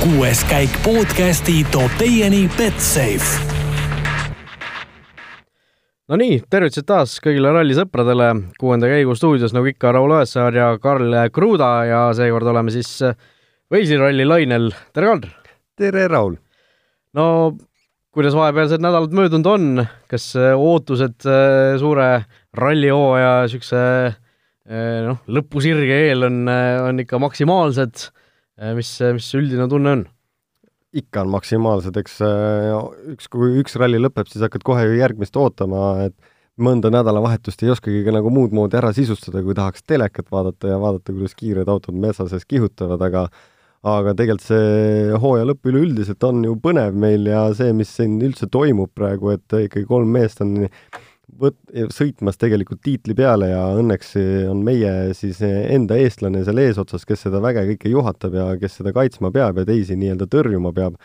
kuues käik podcasti toob teieni Betsafe. No nii, tervitused taas kõigile rallisõpradele, kuuenda käigu stuudios nagu ikka Raul Õessaar ja Karl Kruda ja seekord oleme siis Walesi ralli lainel, tere Karl! tere, Raul! no kuidas vahepealsed nädalad möödunud on, kas ootused äh, suure rallihooaja niisuguse äh, noh, lõpusirge eel on, äh, on ikka maksimaalsed, mis, mis üldine tunne on? ikka on maksimaalsed, eks äh, üks, kui üks ralli lõpeb, siis hakkad kohe ju järgmist ootama, et mõnda nädalavahetust ei oskagi ka nagu muud moodi ära sisustada, kui tahaks telekat vaadata ja vaadata, kuidas kiired autod metsa sees kihutavad, aga aga tegelikult see hooaja lõpp üleüldiselt on ju põnev meil ja see, mis siin üldse toimub praegu, et ikkagi kolm meest on võt-, sõitmas tegelikult tiitli peale ja õnneks on meie siis enda eestlane seal eesotsas, kes seda väge kõike juhatab ja kes seda kaitsma peab ja teisi nii-öelda tõrjuma peab.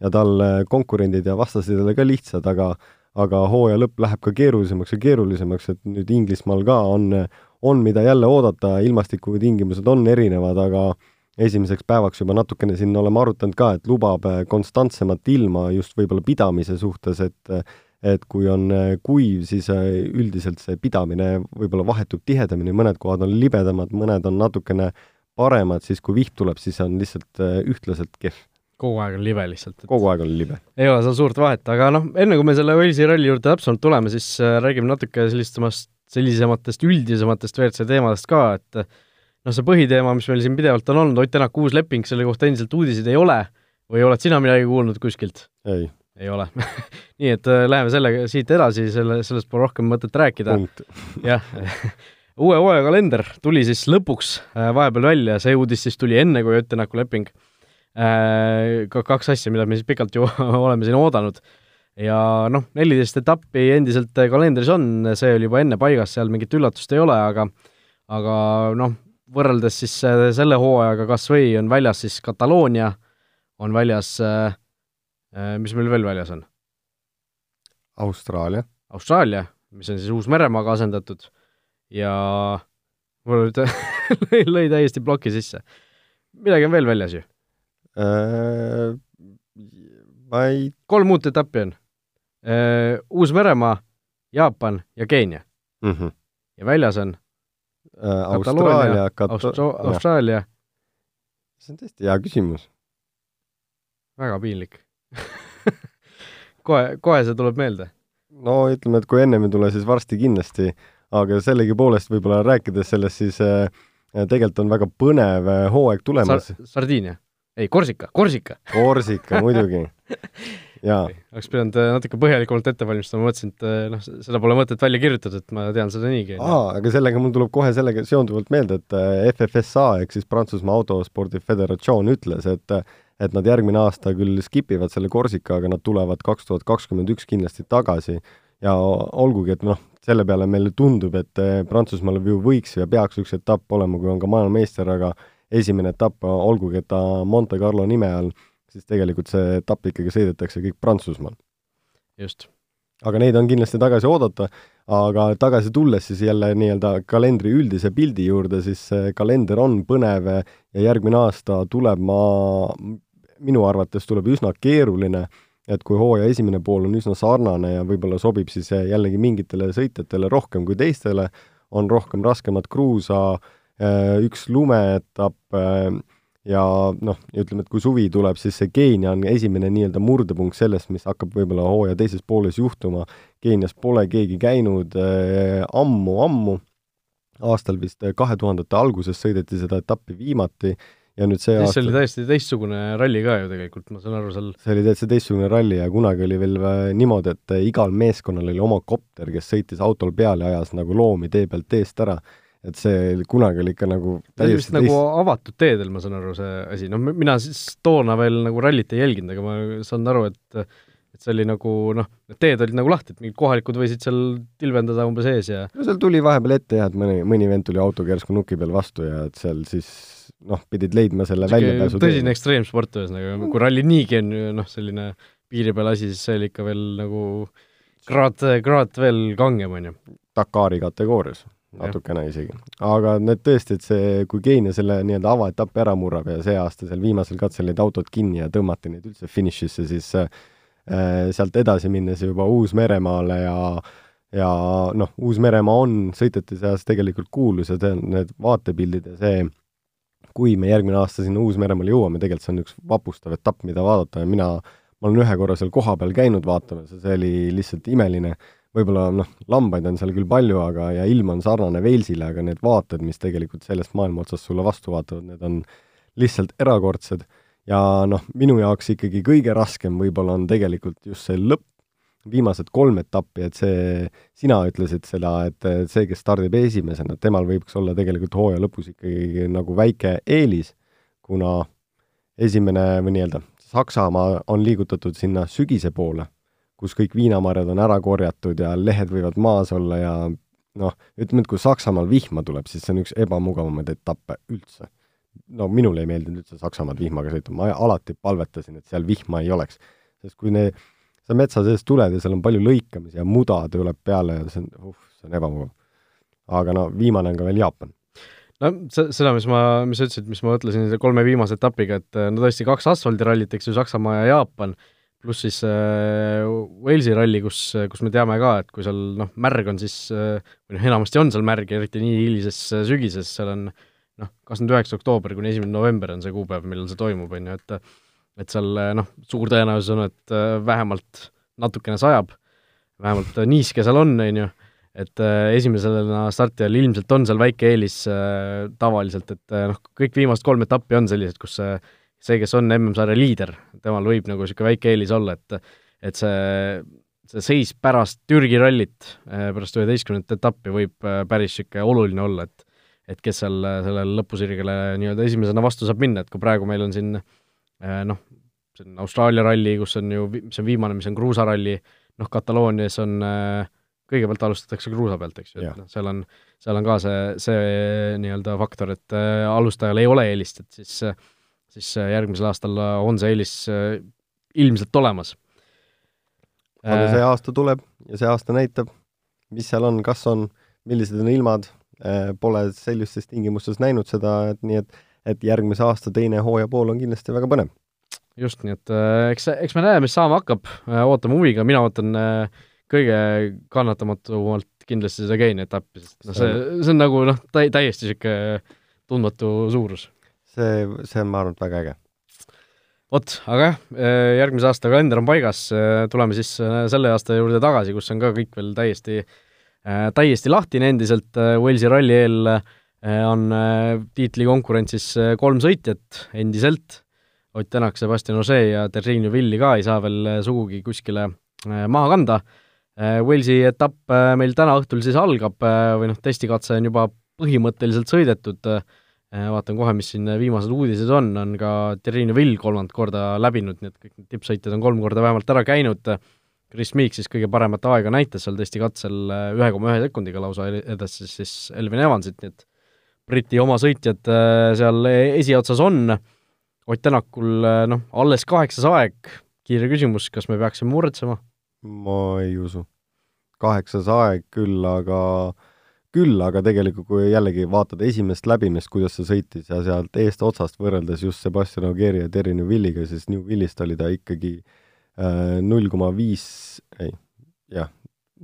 ja tal konkurendid ja vastased ei ole ka lihtsad, aga aga hooaja lõpp läheb ka keerulisemaks ja keerulisemaks, et nüüd Inglismaal ka on, on, mida jälle oodata, ilmastikutingimused on erinevad, aga esimeseks päevaks juba natukene siin oleme arutanud ka, et lubab konstantsemat ilma just võib-olla pidamise suhtes, et et kui on äh, kuiv, siis äh, üldiselt see pidamine võib-olla vahetub tihedamini, mõned kohad on libedamad, mõned on natukene paremad, siis kui vihm tuleb, siis on lihtsalt äh, ühtlaselt kehv. kogu aeg on libe lihtsalt et.... kogu aeg on libe. ei ole seal suurt vahet, aga noh, enne kui me selle Walesi ralli juurde täpsemalt tuleme, siis räägime natuke sellistest, sellisematest üldisematest WRC teemadest ka, et noh, see põhiteema, mis meil siin pidevalt on olnud, Ott Tänak uus leping, selle kohta endiselt uudiseid ei ole või oled sina midagi kuulnud kuskilt? ei ei ole nii et äh, läheme sellega siit edasi, selle, sellest pole rohkem mõtet rääkida. jah uue hooaja kalender tuli siis lõpuks äh, vahepeal välja, see uudis siis tuli enne, kui Ott Tänaku leping äh,. ka kaks asja, mida me siis pikalt ju oleme siin oodanud. ja noh, neliteist etappi endiselt kalendris on, see oli juba enne paigas, seal mingit üllatust ei ole, aga aga noh, võrreldes siis äh, selle hooajaga kas või on väljas siis Kataloonia, on väljas äh, Äh, mis meil veel väljas on? Austraalia. Austraalia, mis on siis Uus-Meremaaga asendatud ja mul nüüd lõi, täiesti ploki sisse. midagi on veel väljas ju äh,? ma ei kolm uut etappi on äh,. Uus-Meremaa, Jaapan ja Keenia mm. -hmm. ja väljas on äh, Austraalia, Austra Austraalia. see on tõesti hea küsimus. väga piinlik kohe, kohe see tuleb meelde? no ütleme, et kui ennem ei tule, siis varsti kindlasti, aga sellegipoolest võib-olla rääkides sellest, siis äh, tegelikult on väga põnev äh, hooaeg tulemas Sar. Sardiinia? ei, Korsika, Korsika! Korsika, muidugi. jaa. oleks pidanud äh, natuke põhjalikumalt ette valmistama, mõtlesin, et noh, seda pole mõtet välja kirjutada, et ma tean seda niigi. aa, aga sellega mul tuleb kohe sellega seonduvalt meelde, et FFSA ehk siis Prantsusmaa Autospordi Föderatsioon ütles, et et nad järgmine aasta küll skip ivad selle Korsika, aga nad tulevad kaks tuhat kakskümmend üks kindlasti tagasi ja olgugi, et noh, selle peale meile tundub, et eh, Prantsusmaal ju võiks ja peaks üks etapp olema, kui on ka maailmameister, aga esimene etapp, olgugi et ta Monte Carlo nime all, siis tegelikult see etapp ikkagi sõidetakse kõik Prantsusmaal. just. aga neid on kindlasti tagasi oodata, aga tagasi tulles siis jälle nii-öelda kalendri üldise pildi juurde, siis kalender on põnev ja järgmine aasta tuleb, ma minu arvates tuleb üsna keeruline, et kui hooaja esimene pool on üsna sarnane ja võib-olla sobib siis jällegi mingitele sõitjatele rohkem kui teistele, on rohkem raskemat kruusa, äh, üks lumeetapp äh, ja noh, ütleme, et kui suvi tuleb, siis see Keenia on esimene nii-öelda murdepunkt sellest, mis hakkab võib-olla hooaja teises pooles juhtuma. Keenias pole keegi käinud ammu-ammu aastal vist kahe tuhandete alguses sõideti seda etappi viimati ja nüüd see aasta see oli täiesti teistsugune ralli ka ju tegelikult, ma saan aru, seal see oli täitsa teistsugune ralli ja kunagi oli veel äh, niimoodi, et äh, igal meeskonnal oli oma kopter, kes sõitis autol peal ja ajas nagu loomi tee pealt eest ära. et see kunagi oli ikka nagu täiesti vist nagu avatud teedel, ma saan aru, see asi, noh, mina siis toona veel nagu rallit ei jälginud, aga ma saan aru, et et see oli nagu noh, need teed olid nagu lahti, et mingid kohalikud võisid seal tilvendada umbes ees ja no seal tuli vahepeal ette jah, et mõni, mõni vend tuli autoga järsku nuki peal vastu ja et seal siis noh, pidid leidma selle väljapääsu tõsine ekstreemsport ühesõnaga, kui ralli niigi on noh, selline piiri peal asi, siis see oli ikka veel nagu kraad, kraad veel kangem, on ju. Dakari kategoorias. natukene isegi. aga need tõesti, et see, kui Keenia selle nii-öelda avaetapi ära murrab ja see aasta seal viimasel katsel need autod kinni ja tõmmati neid üldse finišisse, siis sealt edasi minnes juba Uus-Meremaale ja ja noh, Uus-Meremaa on sõitjate seas tegelikult kuulus ja see on need vaatepildid ja see, kui me järgmine aasta sinna Uus-Meremaale jõuame, tegelikult see on üks vapustav etapp, mida vaadata ja mina, ma olen ühe korra seal kohapeal käinud vaatamas ja see oli lihtsalt imeline võib-olla noh, lambaid on seal küll palju, aga, ja ilm on sarnane Walesile, aga need vaated, mis tegelikult sellest maailma otsast sulle vastu vaatavad, need on lihtsalt erakordsed. Ja noh, minu jaoks ikkagi kõige raskem võib-olla on tegelikult just see lõpp, viimased kolm etappi, et see, sina ütlesid seda, et see, kes stardib esimesena, temal võiks olla tegelikult hooaja lõpus ikkagi nagu väike eelis, kuna esimene või nii-öelda Saksamaa on liigutatud sinna sügise poole kus kõik viinamarjad on ära korjatud ja lehed võivad maas olla ja noh, ütleme, et kui Saksamaal vihma tuleb, siis see on üks ebamugavamaid etappe üldse. No minule ei meeldinud üldse Saksamaad vihmaga sõita, ma alati palvetasin, et seal vihma ei oleks. sest kui ne-, sa metsa sees tuled ja seal on palju lõikamisi ja muda tuleb peale ja see on, uh, see on ebamugav. aga no viimane on ka veel Jaapan no seda, mis ma, mis sa ütlesid, mis ma mõtlesin selle kolme viimase etapiga, et no tõesti kaks asfaldirallit, eks ju, Saksamaa ja Jaapan pluss siis äh, Walesi ralli, kus, kus me teame ka, et kui seal noh, märg on, siis äh, või noh, enamasti on seal märg, eriti nii hilises äh, sügises, seal on noh, kakskümmend üheksa oktoober kuni esimene november on see kuupäev, millal see toimub, on ju, et et seal noh, suur tõenäosus on, et äh, vähemalt natukene sajab, vähemalt äh, niiske seal on, on ju, et äh, esimesena startijal ilmselt on seal väike eelis tavaliselt, et noh, kõik viimased kolm etappi on sellised, kus see see, kes on MM-sarja liider, temal võib nagu niisugune väike eelis olla, et et see, see seis pärast Türgi rallit, pärast üheteistkümnendat etappi võib päris niisugune oluline olla, et et kes seal sellele lõpusirgele nii-öelda esimesena vastu saab minna, et kui praegu meil on siin eh, noh, see on Austraalia ralli, kus on ju, mis on viimane, mis on kruusaralli, noh, Kataloonias on kõigepealt alustatakse kruusa pealt, eks ju, et noh, seal on, seal on ka see, see nii-öelda faktor, et alustajal ei ole eelist, et siis äh, siis äh, järgmisel aastal äh, on see eelis äh, ilmselt olemas. aga see aasta tuleb ja see aasta näitab, mis seal on, kas on, millised on ilmad, pole sellistes tingimustes näinud seda, et nii et, et järgmise aasta teine hooaja pool on kindlasti väga põnev. just, nii et eks, eks me näe, mis saama hakkab, ootame huviga, mina ootan kõige kannatamatumalt kindlasti seda Keenia etappi, sest noh, see, see on nagu noh, täiesti niisugune tundmatu suurus see, see on, ma arvan, et väga äge. vot, aga jah, äh, järgmise aasta kalender on paigas, äh, tuleme siis äh, selle aasta juurde tagasi, kus on ka kõik veel täiesti, täiesti lahtine endiselt, Walesi ralli eel on tiitlikonkurentsis kolm sõitjat endiselt, Ott Tänak, Sebastian Ože ja Terrine Villi ka ei saa veel sugugi kuskile maha kanda. Walesi etapp meil täna õhtul siis algab või noh, testikatse on juba põhimõtteliselt sõidetud, Äh, vaatan kohe, mis siin viimased uudised on, on ka Terrine Vill kolmandat korda läbinud, nii et kõik need tippsõitjad on kolm korda vähemalt ära käinud, Chris Meek siis kõige paremat aega näitas seal testikatsel äh, ühe koma ühe sekundiga lausa edasi siis Elvin Evansit, nii et Briti oma sõitjad äh, seal esiotsas on, Ott Tänakul noh, alles kaheksas aeg, kiire küsimus, kas me peaksime muretsema? ma ei usu. kaheksas aeg küll, aga äh, küll aga tegelikult, kui jällegi vaatad esimest läbimist, kuidas ta sõitis ja sealt eestotsast võrreldes just Sebastian Ogieri ja Terry Newvilliga, siis Newvillist oli ta ikkagi äh, null koma viis, ei, jah,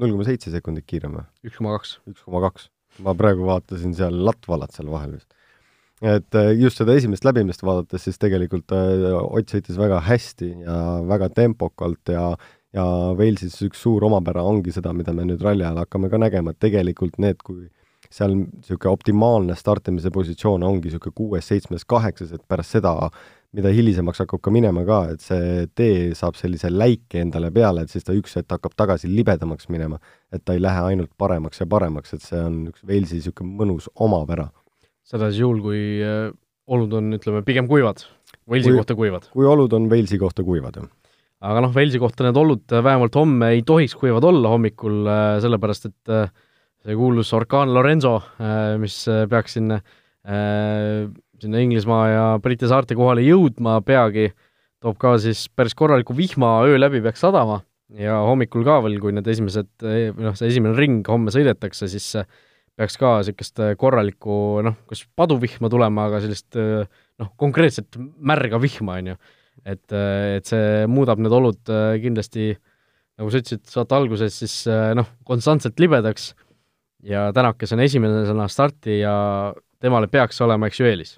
null koma seitse sekundit kiirem või? üks koma kaks. üks koma kaks. ma praegu vaatasin seal Latvalat seal vahel vist. et äh, just seda esimest läbimist vaadates, siis tegelikult äh, Ott sõitis väga hästi ja väga tempokalt ja ja Walesis üks suur omapära ongi seda, mida me nüüd ralli ajal hakkame ka nägema, et tegelikult need, kui seal niisugune optimaalne startimise positsioon ongi niisugune kuues, seitsmes, kaheksas, et pärast seda, mida hilisemaks hakkab ka minema ka, et see tee saab sellise läike endale peale, et siis ta üks hetk hakkab tagasi libedamaks minema. et ta ei lähe ainult paremaks ja paremaks, et see on üks Walesi niisugune mõnus omapära. seda siis juhul, kui äh, olud on, ütleme, pigem kuivad, Walesi kohta kuivad? kui olud on Walesi kohta kuivad, jah aga noh, Velsi kohta need olud äh, vähemalt homme ei tohiks kuivad olla hommikul, äh, sellepärast et see kuulus orkaan Lorenzo, mis peaks sinna, sinna Inglismaa ja Briti saarte kohale jõudma peagi, toob ka siis päris korraliku vihma, öö läbi peaks sadama. Ja hommikul ka veel, kui need esimesed, noh, see esimene ring homme sõidetakse, siis peaks ka niisugust korralikku noh, kas paduvihma tulema, aga sellist noh, konkreetset märga vihma, on ju. et, et see muudab need olud kindlasti, nagu sa ütlesid saate alguses, siis noh, konstantselt libedaks. Ja Tänak, kes on esimesena starti ja temale peaks olema, eks ju, eelis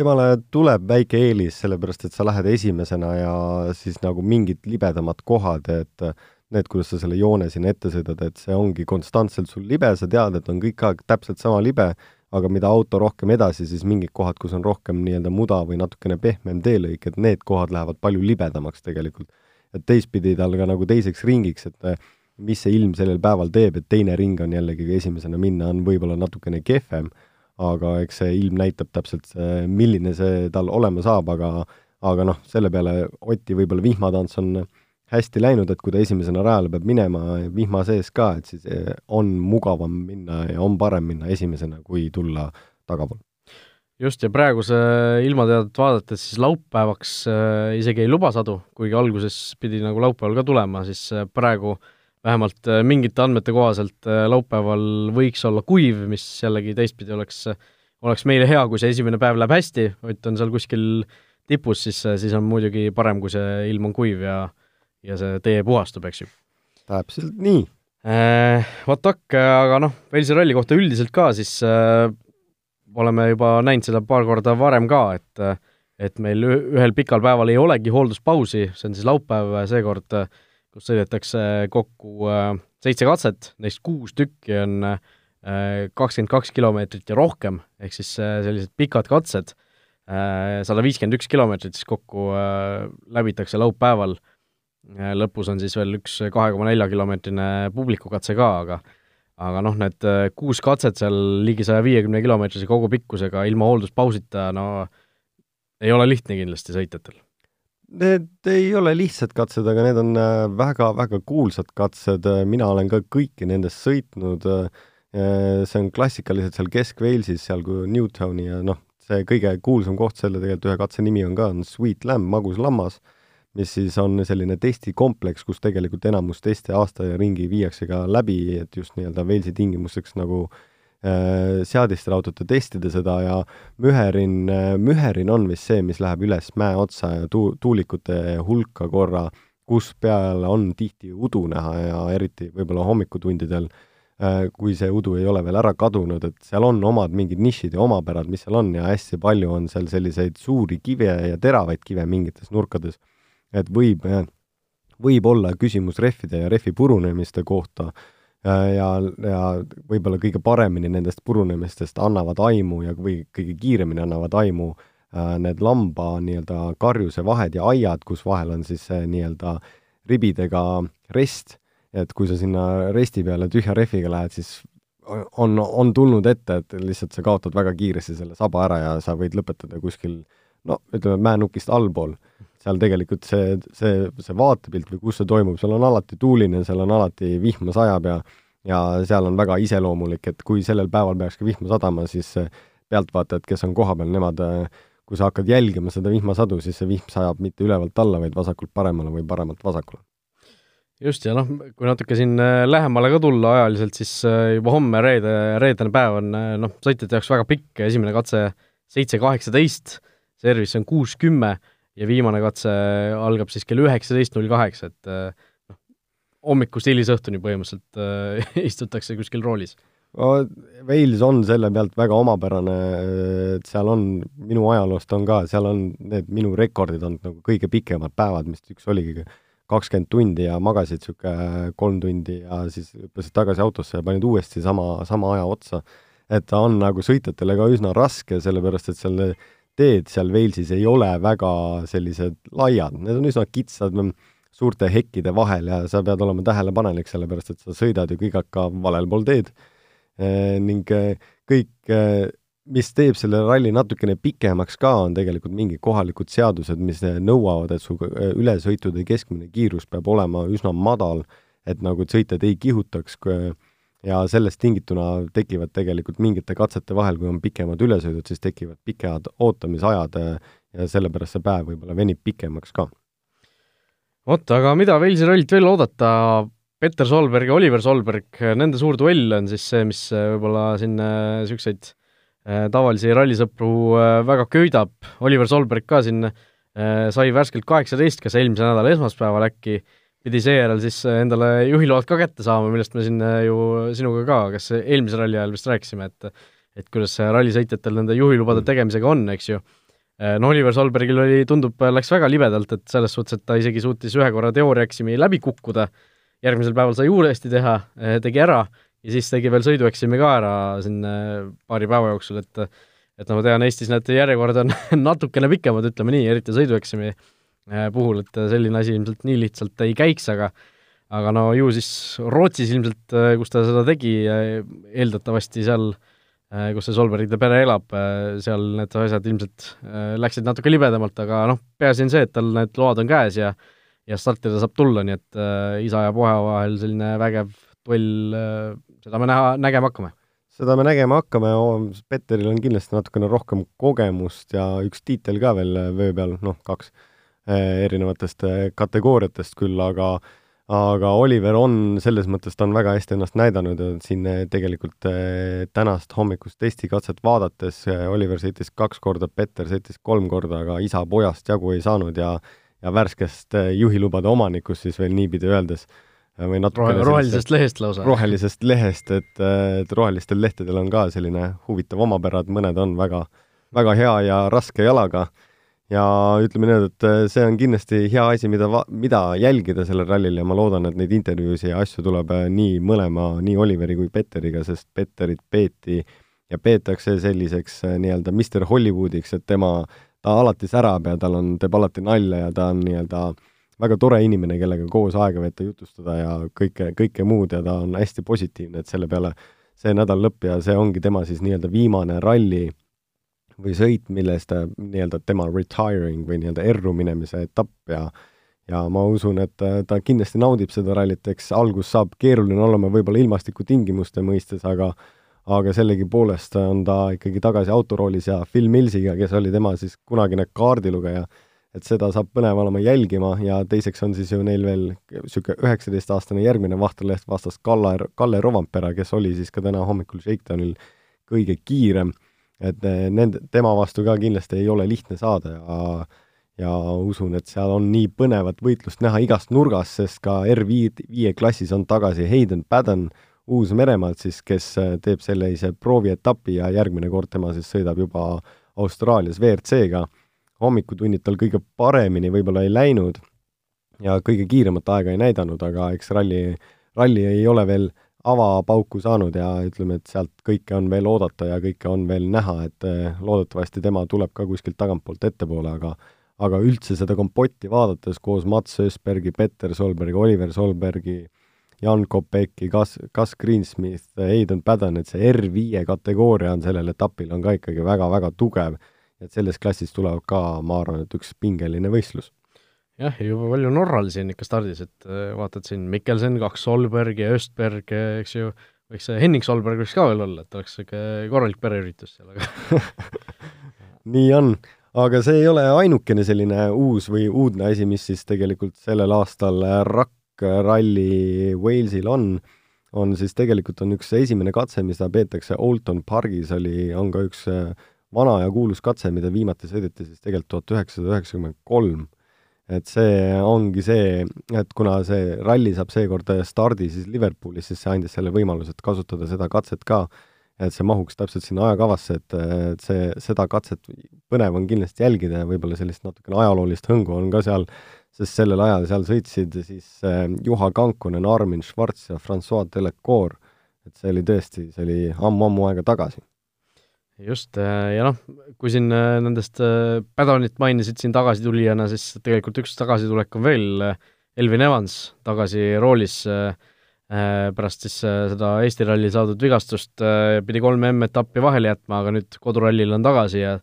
temale tuleb väike eelis, sellepärast et sa lähed esimesena ja siis nagu mingid libedamad kohad, et need, kuidas sa selle joone sinna ette sõidad, et see ongi konstantselt sul libe, sa tead, et on kõik aeg täpselt sama libe, aga mida auto rohkem edasi, siis mingid kohad, kus on rohkem nii-öelda muda või natukene pehmem teelõik, et need kohad lähevad palju libedamaks tegelikult. et teistpidi tal ka nagu teiseks ringiks, et mis see ilm sellel päeval teeb, et teine ring on jällegi esimesena minna, on võib-olla natukene kehvem aga eks see ilm näitab täpselt see, milline see tal olema saab, aga aga noh, selle peale Oti võib-olla vihmatants on hästi läinud, et kui ta esimesena rajale peab minema vihma sees ka, et siis eh, on mugavam minna ja on parem minna esimesena, kui tulla tagapool. just, ja praeguse ilmateadet vaadates siis laupäevaks äh, isegi ei luba sadu, kuigi alguses pidi nagu laupäeval ka tulema, siis äh, praegu äh, vähemalt äh, mingite andmete kohaselt äh, laupäeval võiks olla kuiv, mis jällegi teistpidi oleks, oleks meile hea, kui see esimene päev läheb hästi, Ott on seal kuskil tipus, siis, siis on muidugi parem, kui see ilm on kuiv ja ja see tee puhastub, eks ju. täpselt nii äh,. Vot ak, aga noh, Velsi ralli kohta üldiselt ka, siis äh, oleme juba näinud seda paar korda varem ka, et et meil ühel pikal päeval ei olegi hoolduspausi, see on siis laupäev, seekord äh, kus sõidetakse kokku äh, seitse katset, neist kuus tükki on äh, kakskümmend kaks kilomeetrit ja rohkem, ehk siis äh, sellised pikad katsed, sada viiskümmend üks kilomeetrit siis kokku läbitakse laupäeval, lõpus on siis veel üks kahe koma nelja kilomeetrine publikukatse ka, aga aga noh, need kuus katset seal ligi saja viiekümne kilomeetrise kogupikkusega ilma hoolduspausita, no ei ole lihtne kindlasti sõitjatel Need ei ole lihtsad katsed, aga need on väga-väga äh, kuulsad katsed, mina olen ka kõiki nendest sõitnud, äh, see on klassikaliselt seal Kesk-Walesis, seal kui Newtowni ja noh, see kõige kuulsam koht selle tegelikult ühe katse nimi on ka, on Sweet Lamb, magus lammas, mis siis on selline testikompleks, kus tegelikult enamus teste aasta ringi viiakse ka läbi, et just nii-öelda Walesi tingimusteks nagu äh, Äh, seadistel autode testida seda ja müherin, äh, müherin on vist see, mis läheb üles mäe otsa ja tuu-, tuulikute hulka korra, kus peal on tihti udu näha ja eriti võib-olla hommikutundidel, äh, kui see udu ei ole veel ära kadunud, et seal on omad mingid nišid ja omapärad, mis seal on ja hästi palju on seal selliseid suuri kive ja teravaid kive mingites nurkades. et võib, võib olla küsimus rehvide ja rehvi purunemiste kohta äh, ja, ja võib-olla kõige paremini nendest purunemistest annavad aimu ja, või kõige kiiremini annavad aimu äh, need lamba nii-öelda karjuse vahed ja aiad, kus vahel on siis nii-öelda ribidega rest, et kui sa sinna resti peale tühja rehviga lähed, siis on, on tulnud ette, et lihtsalt sa kaotad väga kiiresti selle saba ära ja sa võid lõpetada kuskil no ütleme, mäenukist allpool seal tegelikult see, see, see vaatepilt või kus see toimub, seal on alati tuuline, seal on alati vihma sajab ja ja seal on väga iseloomulik, et kui sellel päeval peaks ka vihma sadama, siis pealtvaatajad, kes on kohapeal, nemad kui sa hakkad jälgima seda vihmasadu, siis see vihm sajab mitte ülevalt alla, vaid vasakult paremale või paremalt vasakule. just, ja noh, kui natuke siin äh, lähemale ka tulla ajaliselt, siis äh, juba homme, reede, reedene päev on äh, noh, sõitjate jaoks väga pikk, esimene katse seitse kaheksateist, service on kuus kümme ja viimane katse algab siis kell üheksateist null kaheksa, et äh, noh, hommikust hilisõhtuni põhimõtteliselt äh, istutakse kuskil roolis. Wales on selle pealt väga omapärane, et seal on, minu ajaloost on ka, seal on need minu rekordid on nagu kõige pikemad päevad, mis üks oligi kakskümmend tundi ja magasid niisugune kolm tundi ja siis hüppasid tagasi autosse ja panid uuesti sama, sama aja otsa. et ta on nagu sõitjatele ka üsna raske, sellepärast et seal teed seal Walesis ei ole väga sellised laiad, need on üsna kitsad suurte hekkide vahel ja sa pead olema tähelepanelik, sellepärast et sa sõidad ju kõik aeg ka valel pool teed e,. ning eh, kõik, eh, mis teeb selle ralli natukene pikemaks ka, on tegelikult mingid kohalikud seadused, mis nõuavad, et su ülesõitude keskmine kiirus peab olema üsna madal, et nagu sõitjad ei kihutaks ja sellest tingituna tekivad tegelikult mingite katsete vahel, kui on pikemad ülesõidud, siis tekivad pikad ootamisajad äh, ja sellepärast see päev võib-olla venib pikemaks ka. vot, aga mida Velsi rallilt veel oodata, Peter Solberg ja Oliver Solberg, nende suur duell on siis see, mis võib-olla siin niisuguseid tavalisi rallisõpru väga köidab, Oliver Solberg ka siin sai värskelt kaheksateist, kas eelmise nädala esmaspäeval äkki, pidi seejärel siis endale juhiload ka kätte saama, millest me siin ju sinuga ka, kas eelmise ralli ajal vist rääkisime, et et kuidas rallisõitjatel nende juhilubade mm. tegemisega on, eks ju Äh, no Oliver Solbergil oli, tundub, läks väga libedalt, et selles suhtes, et ta isegi suutis ühe korra teooriaeksami läbi kukkuda, järgmisel päeval sai uuesti teha, äh, tegi ära ja siis tegi veel sõidueksami ka ära siin äh, paari päeva jooksul, et et no ma tean, Eestis need järjekord on natukene pikemad, ütleme nii, eriti sõidueksami puhul, et selline asi ilmselt nii lihtsalt ei käiks, aga aga no ju siis Rootsis ilmselt, kus ta seda tegi, eeldatavasti seal äh, Äh, kus see Solbergide pere elab, äh, seal need asjad ilmselt äh, läksid natuke libedamalt, aga noh, peaasi on see, et tal need load on käes ja ja startida saab tulla, nii et äh, isa ja poja vahel selline vägev duell äh,, seda me näha, nägema hakkame. seda me nägema hakkame, Petteril on kindlasti natukene rohkem kogemust ja üks tiitel ka veel vöö peal, noh, kaks erinevatest kategooriatest küll, aga äh, aga Oliver on selles mõttes, ta on väga hästi ennast näidanud ja siin eh, tegelikult tänast hommikust testikatset vaadates Oliver sõitis kaks korda, Petter sõitis kolm korda, aga isa pojast jagu ei saanud ja ja värskest juhilubade omanikust siis veel niipidi öeldes või natukene rohelisest lehest lausa. rohelisest lehest, et, et rohelistel lehtedel on ka selline huvitav omapära, et mõned on väga, väga hea ja raske jalaga ja ütleme nii, et äh, see on kindlasti hea asi, mida mida jälgida sellel rallil ja ma loodan, et neid intervjuusid ja asju tuleb äh, nii mõlema, nii Oliveri kui Petteriga, sest Petterit peeti ja peetakse selliseks äh, nii-öelda Mr Hollywoodiks, et tema, ta alati särab ja tal on, teeb alati nalja ja ta on nii-öelda väga tore inimene, kellega koos aega veeta, jutustada ja kõike, kõike muud ja ta on hästi positiivne, et selle peale see nädal lõpp ja see ongi tema siis nii-öelda viimane ralli või sõit, milles ta nii-öelda tema retiring või nii-öelda erru minemise etapp ja ja ma usun, et ta kindlasti naudib seda rallit, eks algus saab keeruline olema võib-olla ilmastikutingimuste mõistes, aga aga sellegipoolest on ta ikkagi tagasi autoroolis ja Phil Millsiga, kes oli tema siis kunagine kaardilugeja, et seda saab põnev olema jälgima ja teiseks on siis ju neil veel niisugune üheksateistaastane järgmine vahterleht vastas Kalle, Kalle Rovampera, kes oli siis ka täna hommikul Shakedownil kõige kiirem et eh, nende, tema vastu ka kindlasti ei ole lihtne saada ja ja usun, et seal on nii põnevat võitlust näha igast nurgast, sest ka R5 viie klassis on tagasi Hayden Padden Uus-Meremaalt siis, kes eh, teeb sellise proovietapi ja järgmine kord tema siis sõidab juba Austraalias WRC-ga. hommikutunnid tal kõige paremini võib-olla ei läinud ja kõige kiiremat aega ei näidanud, aga eks ralli, ralli ei ole veel avapauku saanud ja ütleme, et sealt kõike on veel oodata ja kõike on veel näha, et eh, loodetavasti tema tuleb ka kuskilt tagantpoolt ettepoole, aga aga üldse seda kompotti vaadates koos Mats Ösbergi, Petter Solbergi, Oliver Solbergi, Jan Kopeki, Gus, Gus Greensmith, Aidan Padden, et see R5 kategooria on sellel etapil, on ka ikkagi väga-väga tugev. et selles klassis tuleb ka, ma arvan, et üks pingeline võistlus jah, ja juba palju norralasi on ikka stardis, et äh, vaatad siin Mikkelsen, kaks Solberg ja Östberg, eks ju, võiks see Henning Solberg võiks ka veel olla, et oleks niisugune korralik pereüritus seal, aga nii on, aga see ei ole ainukene selline uus või uudne asi, mis siis tegelikult sellel aastal Rakk Rally Walesil on, on siis tegelikult on üks esimene katse, mida peetakse Oulton pargis, oli, on ka üks äh, vana ja kuulus katse, mida viimati sõideti siis tegelikult tuhat üheksasada üheksakümmend kolm et see ongi see, et kuna see ralli saab seekord stardi siis Liverpoolis, siis see andis selle võimaluse, et kasutada seda katset ka, et see mahuks täpselt sinna ajakavasse, et, et see, seda katset põnev on kindlasti jälgida ja võib-olla sellist natukene ajaloolist hõngu on ka seal, sest sellel ajal seal sõitsid siis eh, Juha Kankunen, Armin Schwarz ja Francois Delecour. et see oli tõesti, see oli ammu-ammu aega tagasi just, äh, ja noh, kui siin äh, nendest äh, Padonit mainisid siin tagasitulijana, siis tegelikult üks tagasitulek on veel, Elvin Evans tagasi roolis pärast siis seda Eesti rallil saadud vigastust, pidi kolm M-etappi vahele jätma, aga nüüd kodurallil on tagasi ja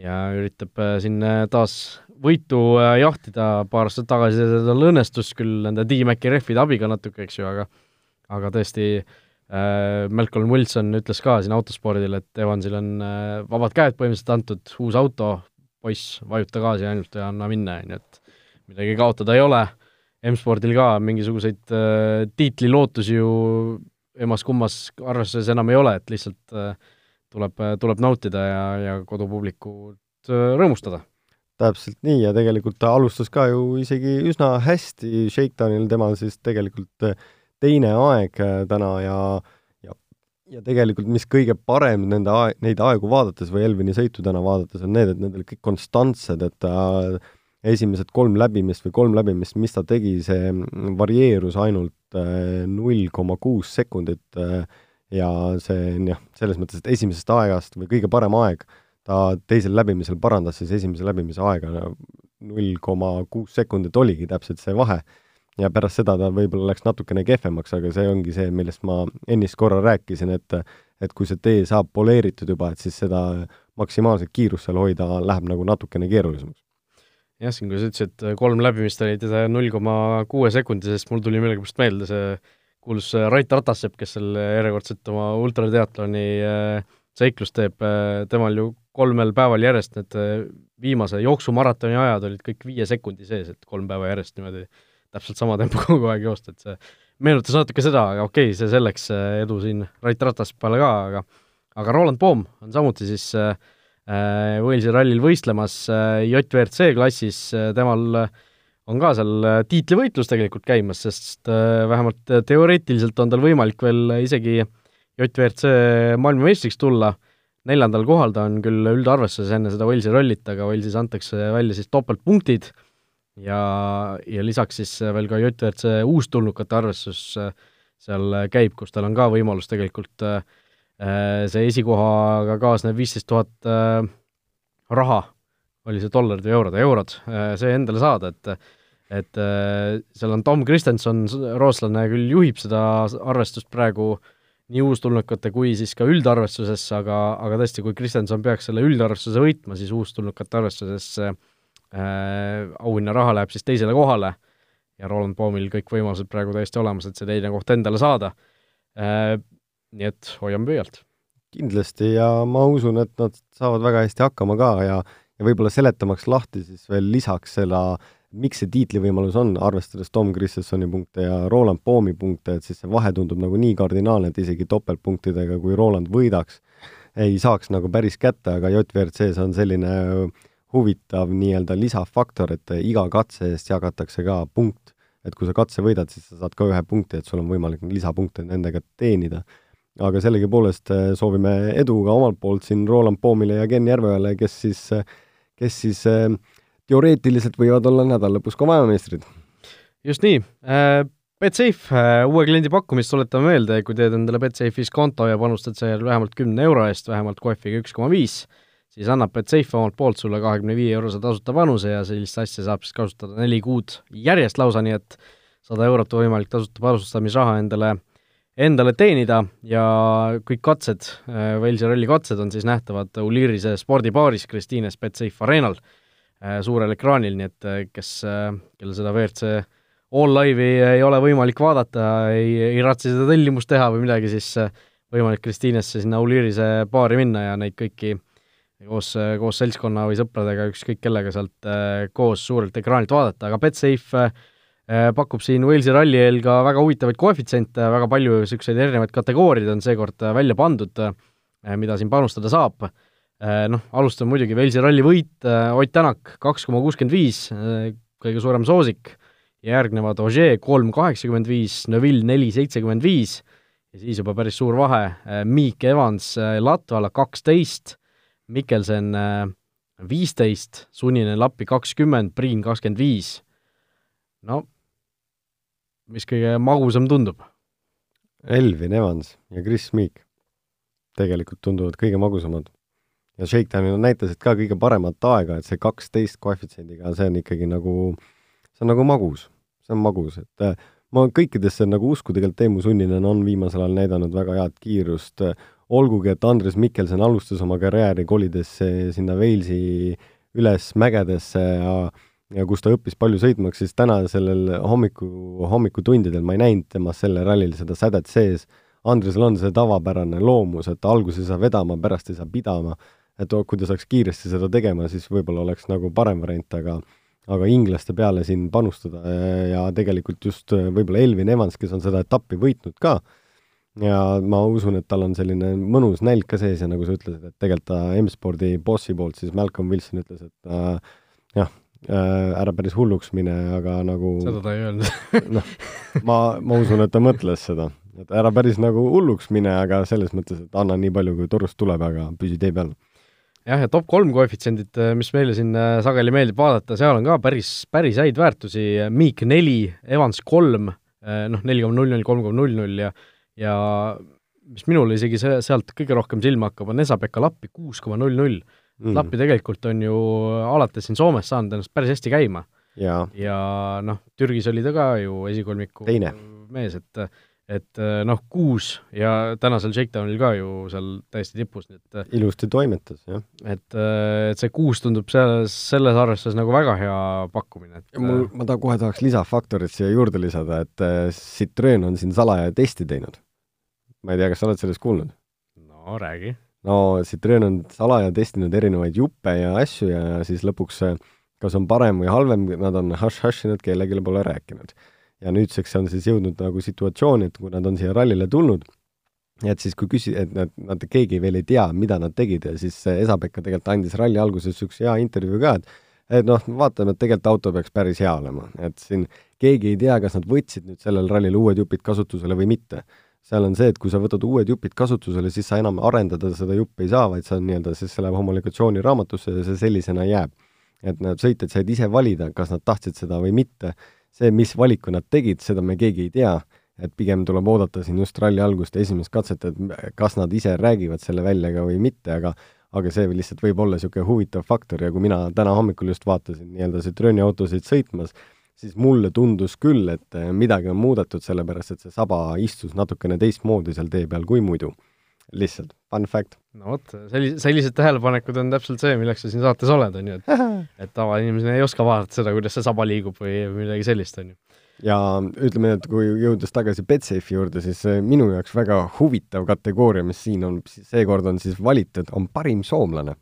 ja üritab siin taas võitu jahtida, paar aastat tagasi tal õnnestus küll nende D-Maci rehvide abiga natuke, eks ju, aga aga tõesti Äh, Malcolm Wilson ütles ka siin autospordil, et Evansil on äh, vabad käed põhimõtteliselt antud, uus auto, poiss, vajuta gaasi ainult ja anna minna, on ju, et midagi kaotada ei ole. M-spordil ka mingisuguseid äh, tiitlilootusi ju emas-kummas arvestuses enam ei ole, et lihtsalt äh, tuleb, tuleb nautida ja, ja kodupublikut äh, rõõmustada. täpselt nii ja tegelikult ta alustas ka ju isegi üsna hästi Shakedownil, temal siis tegelikult äh, teine aeg äh, täna ja ja, ja tegelikult mis kõige parem nende aeg, neid aegu vaadates või Elvini sõitu täna vaadates on need, et need olid kõik konstantsed, et ta esimesed kolm läbimist või kolm läbimist, mis ta tegi, see varieerus ainult null koma kuus sekundit äh, ja see on jah, selles mõttes, et esimesest aegast või kõige parem aeg, ta teisel läbimisel parandas siis esimese läbimise aega, null koma kuus sekundit oligi täpselt see vahe. Ja pärast seda ta võib-olla läks natukene kehvemaks, aga see ongi see, millest ma ennist korra rääkisin, et et kui see tee saab poleeritud juba, et siis seda maksimaalset kiirust seal hoida läheb nagu natukene keerulisemaks. Jah, siin kui sa ütlesid, kolm läbimist olid null koma kuue sekundisest, mul tuli millegipärast meelde see kuulus äh, Rait Ratassepp, kes seal järjekordselt oma ultrateatloni äh, seiklust teeb, äh, temal ju kolmel päeval järjest need viimase jooksumaratoni ajad olid kõik viie sekundi sees, et kolm päeva järjest niimoodi täpselt sama tempo kogu aeg joosta, et see meenutas natuke seda, aga okei okay,, see selleks, edu siin Rait Ratasseppale ka, aga aga Roland Poom on samuti siis äh, Walesi rallil võistlemas äh, JVRC klassis äh,, temal äh, on ka seal äh, tiitlivõitlus tegelikult käimas, sest äh, vähemalt äh, teoreetiliselt on tal võimalik veel isegi JVRC maailmameistriks tulla, neljandal kohal ta on küll üldarvestuses enne seda Walesi rallit, aga Walesis antakse välja siis topeltpunktid ja, ja lisaks siis veel ka JVRC uustulnukate arvestus seal käib, kus tal on ka võimalus tegelikult see esikohaga kaasnev viisteist tuhat raha, oli see dollarid või eurod, eurod, see endale saada, et et äh, seal on Tom Kristenson, rootslane küll juhib seda arvestust praegu nii uustulnukate kui siis ka üldarvestuses, aga, aga tõesti, kui Kristenson peaks selle üldarvestuse võitma, siis uustulnukate arvestuses äh, auhinnaraha läheb siis teisele kohale ja Roland Poomil kõik võimalused praegu täiesti olemas, et see teine koht endale saada äh,. Nii et hoiame pöialt. kindlasti ja ma usun, et nad saavad väga hästi hakkama ka ja, ja võib-olla seletamaks lahti siis veel lisaks selle äh, miks see tiitlivõimalus on, arvestades Tom Christensoni punkte ja Roland Poomi punkte, et siis see vahe tundub nagu nii kardinaalne, et isegi topeltpunktidega, kui Roland võidaks, ei saaks nagu päris kätte, aga JVRC-s on selline huvitav nii-öelda lisafaktor, et iga katse eest jagatakse ka punkt. et kui sa katse võidad, siis sa saad ka ühe punkti, et sul on võimalik lisapunkte nendega teenida. aga sellegipoolest eh, soovime edu ka omalt poolt siin Roland Poomile ja Ken Järveojale, kes siis, kes siis äh, teoreetiliselt võivad olla nädala lõpus ka maailmameistrid. just nii äh,, Betsafe äh, uue kliendi pakkumist tuletame meelde, kui teed endale Betsafe'is konto ja panustad seal vähemalt kümne euro eest, vähemalt kohviga üks koma viis, siis annab Betsafe omalt poolt sulle kahekümne viie eurose tasuta panuse ja sellist asja saab siis kasutada neli kuud järjest lausa, nii et sada eurot on võimalik tasuta panustamisraha endale endale teenida. Ja kõik katsed, Walesi äh, ralli katsed on siis nähtavad Ulirise spordibaaris Kristiines Betsafe Arenal Äh, suurel ekraanil, nii et äh, kes, kellel seda WRC All Live'i ei ole võimalik vaadata, ei, ei raatsi seda tellimust teha või midagi, siis võimalik Kristiinesse sinna Aulirise baari minna ja neid kõiki koos, koos seltskonna või sõpradega, ükskõik kellega sealt koos suurelt ekraanilt vaadata, aga Betsafe pakub siin Walesi ralli eel ka väga huvitavaid koefitsiente, väga palju niisuguseid erinevaid kategooriaid on seekord välja pandud, mida siin panustada saab. Äh, noh, alustame muidugi Walesi ralli võit, äh, Ott Tänak kaks koma kuuskümmend viis, äh, kõige suurem soosik, järgnevad Ogier kolm kaheksakümmend viis, Neville neli seitsekümmend viis. Ja siis juba päris suur vahe, Miik Evans Latvala kaksteist, Mikkelsen viisteist, Sunninen Lappi kakskümmend, Priin kakskümmend viis. no mis kõige magusam tundub? Elvin Evans ja Chris Meek tegelikult tunduvad kõige magusamad ja Shakedownil näitasid ka kõige paremat aega, et see kaksteist koefitsiendiga, see on ikkagi nagu, see on nagu magus, see on magus, et äh, ma kõikidesse nagu usku tegelikult Teemu Sunninen on viimasel ajal näidanud väga head kiirust, olgugi et Andres Mikkelson alustas oma karjääri kolides sinna Walesi üles mägedesse ja ja kus ta õppis palju sõitmaks, siis täna sellel hommiku, hommikutundidel ma ei näinud temas sellel rallil seda sädet sees. Andresel on see tavapärane loomus, et alguses ei saa vedama, pärast ei saa pidama et kui ta saaks kiiresti seda tegema, siis võib-olla oleks nagu parem variant, aga aga inglaste peale siin panustada ja tegelikult just võib-olla Elvin Evans, kes on seda etappi võitnud ka, ja ma usun, et tal on selline mõnus nälg ka sees ja nagu sa ütlesid, et tegelikult ta M-spordi bossi poolt siis Malcolm Wilson ütles, et äh, jah äh,, ära päris hulluks mine, aga nagu seda ta ei öelnud. noh, ma, ma usun, et ta mõtles seda, et ära päris nagu hulluks mine, aga selles mõttes, et anna nii palju, kui torust tuleb, aga püsi tee peal. Jah, ja top kolm koefitsiendid, mis meile siin äh, sageli meeldib vaadata, seal on ka päris, päris häid väärtusi, Meek neli, Evans kolm, äh, noh, neli koma null null, kolm koma null null ja ja mis minule isegi see, sealt kõige rohkem silma hakkab, on Esa-Pekka Lappi kuus koma null null. Mm. Lappi tegelikult on ju alates siin Soomes saanud ennast päris hästi käima. ja, ja noh, Türgis oli ta ka ju esikolmiku Teine. mees, et et noh, kuus ja tänasel Shakedownil ka ju seal täiesti tipus, nii et ilusti toimetas, jah. et, et see kuus tundub selles, selles arvestuses nagu väga hea pakkumine, et mul, ma ta kohe tahaks lisafaktorit siia juurde lisada, et Citroen on siin salaja testi teinud. Ma ei tea, kas sa oled sellest kuulnud? no räägi. no Citroen on salaja testinud erinevaid juppe ja asju ja siis lõpuks kas on parem või halvem, nad on hush-hush inud, kellelegi pole rääkinud ja nüüdseks on siis jõudnud nagu situatsiooni, et kui nad on siia rallile tulnud, et siis kui küsi-, et nad, nad, keegi veel ei tea, mida nad tegid ja siis Esa-Pekka tegelikult andis ralli alguses niisuguse hea intervjuu ka, et et noh, vaatame, et tegelikult auto peaks päris hea olema, et siin keegi ei tea, kas nad võtsid nüüd sellel rallil uued jupid kasutusele või mitte. Seal on see, et kui sa võtad uued jupid kasutusele, siis sa enam arendada seda juppi ei saa, vaid sa nii-öelda, siis see läheb homologatsiooniraamatusse ja see sellisena jääb. et need sõitjad said ise valida, kas nad tahtsid seda või mitte see, mis valiku nad tegid, seda me keegi ei tea, et pigem tuleb oodata siin just ralli algust ja esimest katset, et kas nad ise räägivad selle välja ka või mitte, aga aga see lihtsalt võib olla niisugune huvitav faktor ja kui mina täna hommikul just vaatasin nii-öelda Citrooni autosid sõitmas, siis mulle tundus küll, et midagi on muudetud, sellepärast et see saba istus natukene teistmoodi seal tee peal kui muidu lihtsalt fun fact. no vot, sellised, sellised tähelepanekud on täpselt see, milleks sa siin saates oled, on ju, et et tavainimesena ei oska vaadata seda, kuidas see saba liigub või midagi sellist, on ju. ja ütleme, et kui jõudes tagasi Betsafe'i juurde, siis minu jaoks väga huvitav kategooria, mis siin on, seekord on siis valitud, on parim soomlane.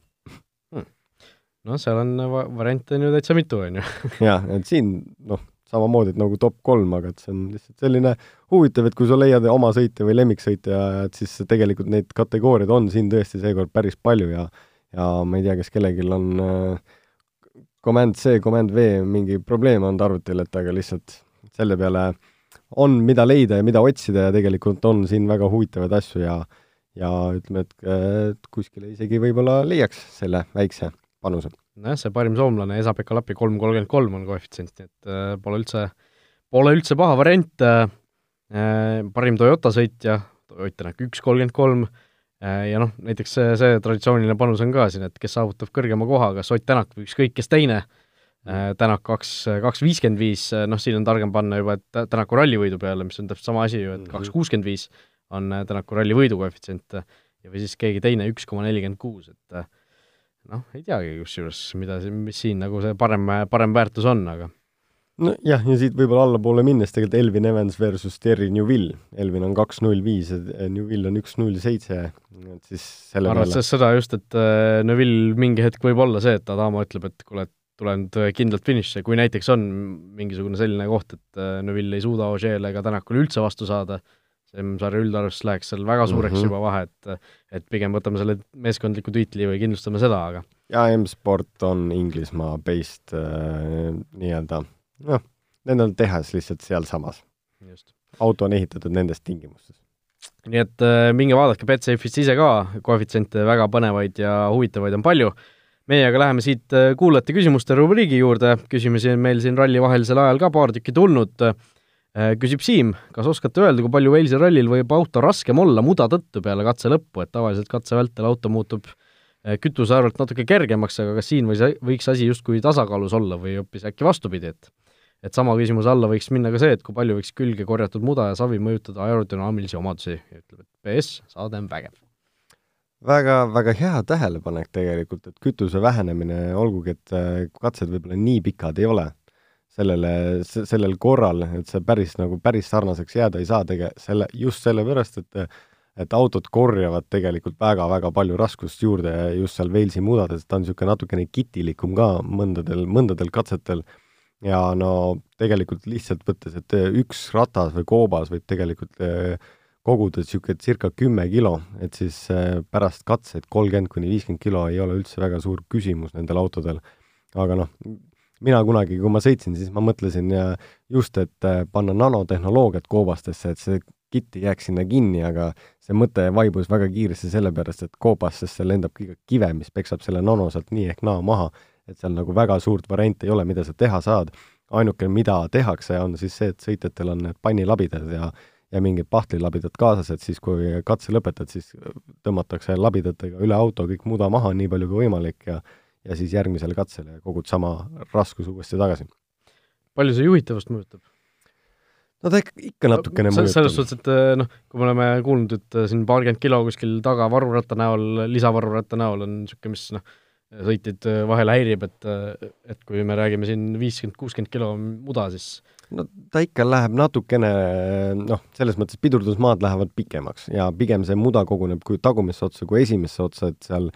Noh, seal on va-, variante on ju täitsa mitu, on ju. jah, et siin noh samamoodi nagu top kolm, aga et see on lihtsalt selline huvitav, et kui sa leiad oma sõitja või lemmiksõitja, et siis tegelikult neid kategooriaid on siin tõesti seekord päris palju ja ja ma ei tea, kas kellelgi on äh, Command C, Command V mingi probleem olnud arvutil, et aga lihtsalt selle peale on, mida leida ja mida otsida ja tegelikult on siin väga huvitavaid asju ja ja ütleme, et kuskile isegi võib-olla leiaks selle väikse panuse nojah, see parim soomlane Esa-Pekka Lappi kolm kolmkümmend kolm on koefitsient, nii et äh, pole üldse, pole üldse paha variant äh,, parim Toyota sõitja, Ott Tänak üks kolmkümmend kolm, äh, ja noh, näiteks see, see traditsiooniline panus on ka siin, et kes saavutab kõrgema koha, kas Ott Tänak või ükskõik kes teine, äh, Tänak kaks, kaks viiskümmend viis, noh, siin on targem panna juba, et Tänaku rallivõidu peale, mis on täpselt sama asi ju, et mhm. kaks kuuskümmend viis on Tänaku rallivõidu koefitsient ja või siis keegi teine üks koma nelikümmend kuus, et noh, ei teagi kusjuures, mida, mis siin nagu see parem, parem väärtus on, aga nojah, ja siit võib-olla allapoole minnes tegelikult Elvin Evans versus Terry Newville. Elvin on kaks null viis ja Newville on üks null seitse, et siis selle arvestades seda just, et äh, Newville mingi hetk võib olla see, et Adamo ütleb, et kuule, et tulen kindlalt finišisse, kui näiteks on mingisugune selline koht, et äh, Neville ei suuda Ožeele ega Tänakule üldse vastu saada, M-sarja üldarvestus läheks seal väga suureks mm -hmm. juba vahe, et et pigem võtame selle meeskondliku tiitli või kindlustame seda, aga ja M-sport on Inglismaa based äh, nii-öelda noh, nendel on tehas lihtsalt sealsamas. auto on ehitatud nendes tingimustes. nii et äh, minge vaadake Betsafe'ist ise ka, koefitsiente väga põnevaid ja huvitavaid on palju. meie aga läheme siit äh, kuulajate küsimuste rubriigi juurde, küsimusi on meil siin ralli vahelisel ajal ka paar tükki tulnud küsib Siim, kas oskate öelda, kui palju Walesi rallil võib auto raskem olla muda tõttu peale katse lõppu, et tavaliselt katse vältel auto muutub äh, kütuse arvelt natuke kergemaks, aga kas siin võis, võiks asi justkui tasakaalus olla või hoopis äkki vastupidi, et et sama küsimuse alla võiks minna ka see, et kui palju võiks külge korjatud muda ja savi mõjutada aerodünaamilisi omadusi ütleb, et PS, saade on vägev. väga, väga hea tähelepanek tegelikult, et kütuse vähenemine, olgugi et äh, katsed võib-olla nii pikad ei ole sellele, sellel korral, et see päris nagu, päris sarnaseks jääda ei saa tege-, selle, just sellepärast, et et autod korjavad tegelikult väga-väga palju raskust juurde just seal Walesi mudades, ta on niisugune natukene kitilikum ka mõndadel, mõndadel katsetel ja no tegelikult lihtsalt võttes, et üks ratas või koobas võib tegelikult eh, koguda niisugune circa kümme kilo, et siis eh, pärast katseid kolmkümmend kuni viiskümmend kilo ei ole üldse väga suur küsimus nendel autodel. aga noh, mina kunagi, kui ma sõitsin, siis ma mõtlesin just, et eh, panna nanotehnoloogiat koobastesse, et see kitt ei jääks sinna kinni, aga see mõte vaibus väga kiiresti sellepärast, et koobastesse lendab kõige kive, mis peksab selle nano sealt nii ehk naa maha, et seal nagu väga suurt varianti ei ole, mida sa teha saad. ainuke, mida tehakse, on siis see, et sõitjatel on need pannilabidad ja ja mingid pahtlilabidad kaasas, et siis, kui katse lõpetad, siis tõmmatakse labidatega üle auto kõik muda maha nii palju kui võimalik ja ja siis järgmisele katsele kogud sama raskuse uuesti tagasi. palju see juhitavust mõjutab? no ta ikka, ikka natukene no, selles suhtes, et eh, noh, kui me oleme kuulnud, et eh, siin paarkümmend kilo kuskil taga varuratta näol, lisavaruratta näol on niisugune, mis noh, sõitjaid eh, vahel häirib, et et kui me räägime siin viiskümmend, kuuskümmend kilo muda, siis no ta ikka läheb natukene noh, selles mõttes pidurdusmaad lähevad pikemaks ja pigem see muda koguneb kui tagumisse otsa kui esimesse otsa, et seal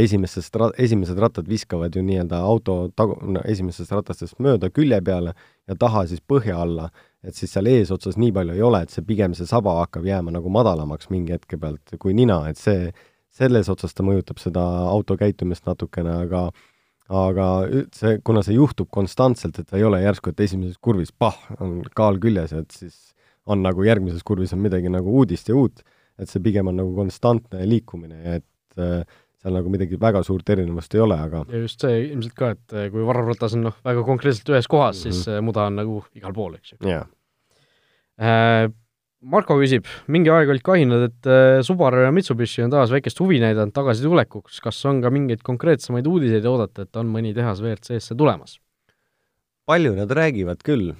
esimesest ra-, esimesed rattad viskavad ju nii-öelda auto tagu-, no esimesest ratastest mööda külje peale ja taha siis põhja alla et siis seal eesotsas nii palju ei ole, et see pigem, see saba hakkab jääma nagu madalamaks mingi hetke pealt kui nina, et see, selles otsas ta mõjutab seda auto käitumist natukene, aga aga see, kuna see juhtub konstantselt, et ta ei ole järsku, et esimeses kurvis pah, on kaal küljes, et siis on nagu järgmises kurvis on midagi nagu uudist ja uut, et see pigem on nagu konstantne liikumine et äh, seal nagu midagi väga suurt erinevust ei ole, aga ja just see ilmselt ka, et eh, kui varvratas on noh, väga konkreetselt ühes kohas mm, -hmm. siis mhm. muda on nagu igal pool, eks ju yeah.. Marko küsib, mingi aeg olid kahinad, et äh, Subaru ja Mitsubishi on taas väikest huvi näidanud tagasitulekuks, kas on ka mingeid konkreetsemaid uudiseid oodata, et on mõni tehas WRC-sse tulemas? palju nad räägivad küll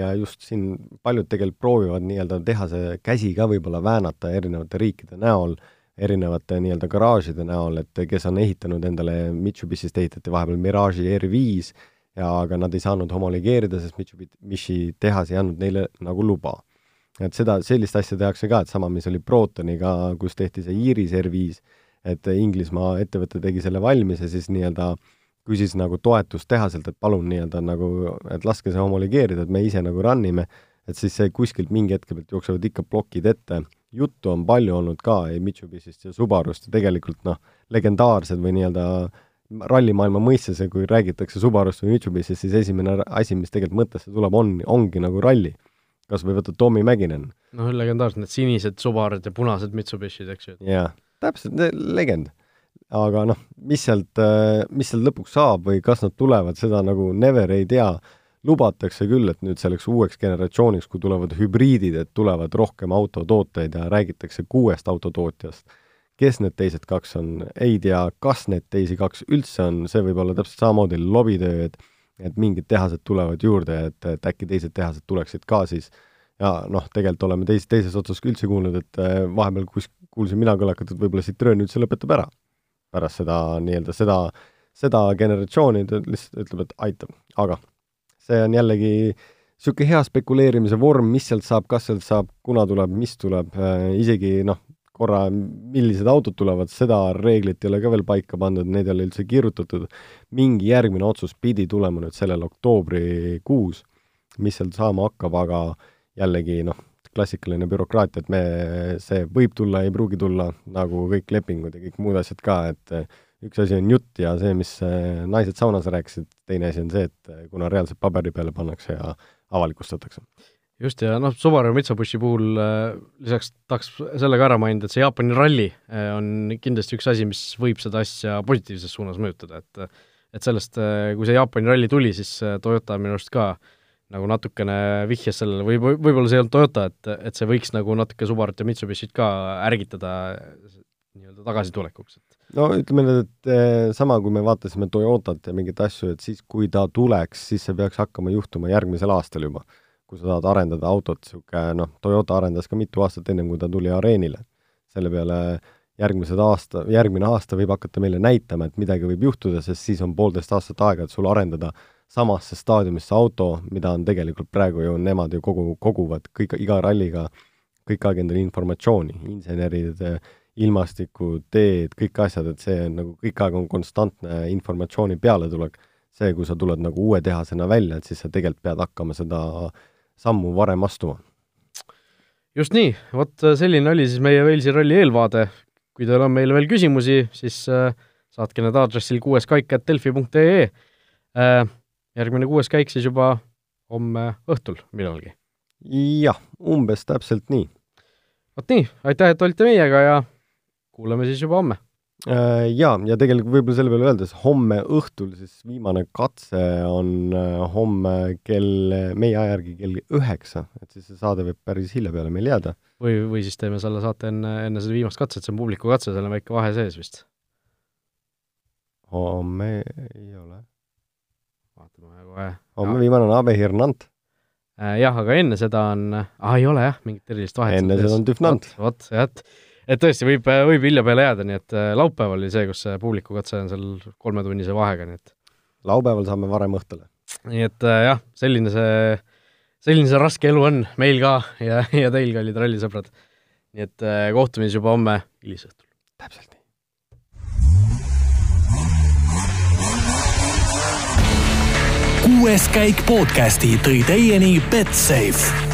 ja just siin paljud tegelikult proovivad nii-öelda tehase käsi ka võib-olla väänata erinevate riikide näol erinevate nii-öelda garaažide näol, et kes on ehitanud endale, Mitsubishist ehitati vahepeal Mirage'i R5 ja aga nad ei saanud homologeerida, sest Mitsubishi tehas ei andnud neile nagu luba. et seda, sellist asja tehakse ka, et sama, mis oli Protoniga, kus tehti see Iris R5, et Inglismaa ettevõte tegi selle valmis ja siis nii-öelda küsis nagu toetust tehaselt, et palun nii-öelda nagu, et laske see homologeerida, et me ise nagu run ime, et siis see kuskilt mingi hetke pealt jooksevad ikka plokid ette juttu on palju olnud ka Mitsubishist ja Subarust ja tegelikult noh, legendaarsed või nii-öelda rallimaailma mõistes ja kui räägitakse Subarust või Mitsubishist, siis esimene asi, mis tegelikult mõttesse tuleb, on, ongi nagu ralli. kas või võtad Tommy Mäkinen. noh, legendaarsed, need sinised Subarud ja punased Mitsubishid, eks ju. jaa, täpselt, legend. aga noh, mis sealt, mis sealt lõpuks saab või kas nad tulevad, seda nagu never ei tea lubatakse küll, et nüüd selleks uueks generatsiooniks, kui tulevad hübriidid, et tulevad rohkem autotooteid ja räägitakse kuuest autotootjast. kes need teised kaks on, ei tea, kas need teisi kaks üldse on, see võib olla täpselt samamoodi lobitöö, et et mingid tehased tulevad juurde, et, et äkki teised tehased tuleksid ka siis ja noh, tegelikult oleme teis-, teises otsas ka üldse kuulnud, et eh, vahepeal kus kuulsin mina kõlakat, et võib-olla Citroen üldse lõpetab ära pärast seda nii-öelda seda, seda generatsiooni, ta lihtsalt ütleb, et aitab, aga see on jällegi niisugune hea spekuleerimise vorm, mis sealt saab, kas sealt saab, kuna tuleb, mis tuleb äh,, isegi noh, korra, millised autod tulevad, seda reeglit ei ole ka veel paika pandud, neid ei ole üldse kirjutatud. mingi järgmine otsus pidi tulema nüüd sellel oktoobrikuus, mis sealt saama hakkab, aga jällegi noh, klassikaline bürokraatia, et me, see võib tulla, ei pruugi tulla, nagu kõik lepingud ja kõik muud asjad ka, et üks asi on jutt ja see, mis äh, naised saunas rääkisid, teine asi on see, et äh, kuna reaalselt paberi peale pannakse ja avalikustatakse. just, ja noh, Subaru Mitsubishi puhul äh, lisaks tahaks selle ka ära mainida, et see Jaapani ralli on kindlasti üks asi, mis võib seda asja positiivses suunas mõjutada, et et sellest, kui see Jaapani ralli tuli, siis Toyota minu arust ka nagu natukene vihjas sellele või võib-olla see ei olnud Toyota, et, et see võiks nagu natuke Subarut ja Mitsubishit ka ärgitada nii-öelda tagasitulekuks, et no ütleme nüüd, et eh, sama, kui me vaatasime Toyotat ja mingeid asju, et siis, kui ta tuleks, siis see peaks hakkama juhtuma järgmisel aastal juba. kui sa tahad arendada autot, niisugune noh, Toyota arendas ka mitu aastat ennem, kui ta tuli areenile. selle peale järgmised aasta, järgmine aasta võib hakata meile näitama, et midagi võib juhtuda, sest siis on poolteist aastat aega, et sul arendada samasse staadiumisse auto, mida on tegelikult praegu ju, nemad ju kogu, koguvad kõik, iga ralliga kõik aeg endale informatsiooni, insenerid, ilmastiku, teed, kõik asjad, et see on nagu kõik aeg on konstantne informatsiooni pealetulek. see, kui sa tuled nagu uue tehasena välja, et siis sa tegelikult pead hakkama seda sammu varem astuma. just nii, vot selline oli siis meie Walesi ralli eelvaade. kui teil on meile veel küsimusi, siis äh, saatke need aadressil kuueskaik.delfi.ee äh,. järgmine kuues käik siis juba homme õhtul millalgi. jah, umbes täpselt nii. vot nii, aitäh, et olite meiega ja kuuleme siis juba homme. Äh, jaa, ja tegelikult võib-olla selle peale öeldes, homme õhtul siis viimane katse on äh, homme kell, meie aja järgi kell üheksa, et siis see saade võib päris hilja peale meil jääda. või, või siis teeme selle saate enne, enne seda viimast katset, see on publiku katse, seal on väike vahe sees vist. homme ei ole. vaatame kohe. homme viimane on Abe Hirnant äh, jah, aga enne seda on, ah ei ole jah, mingit erilist vahet. enne seda on Tüfnant. vot, jah, et tõesti, võib, võib hilja peale jääda, nii et äh, laupäeval oli see, kus see publiku katse on seal kolmetunnise vahega, nii et laupäeval saame varem õhtule. nii et äh, jah, selline see, selline see raske elu on meil ka ja, ja teil, kallid rallisõbrad. nii et äh, kohtume siis juba homme hilisõhtul. täpselt nii. kuues käik podcasti tõi teieni Betsafe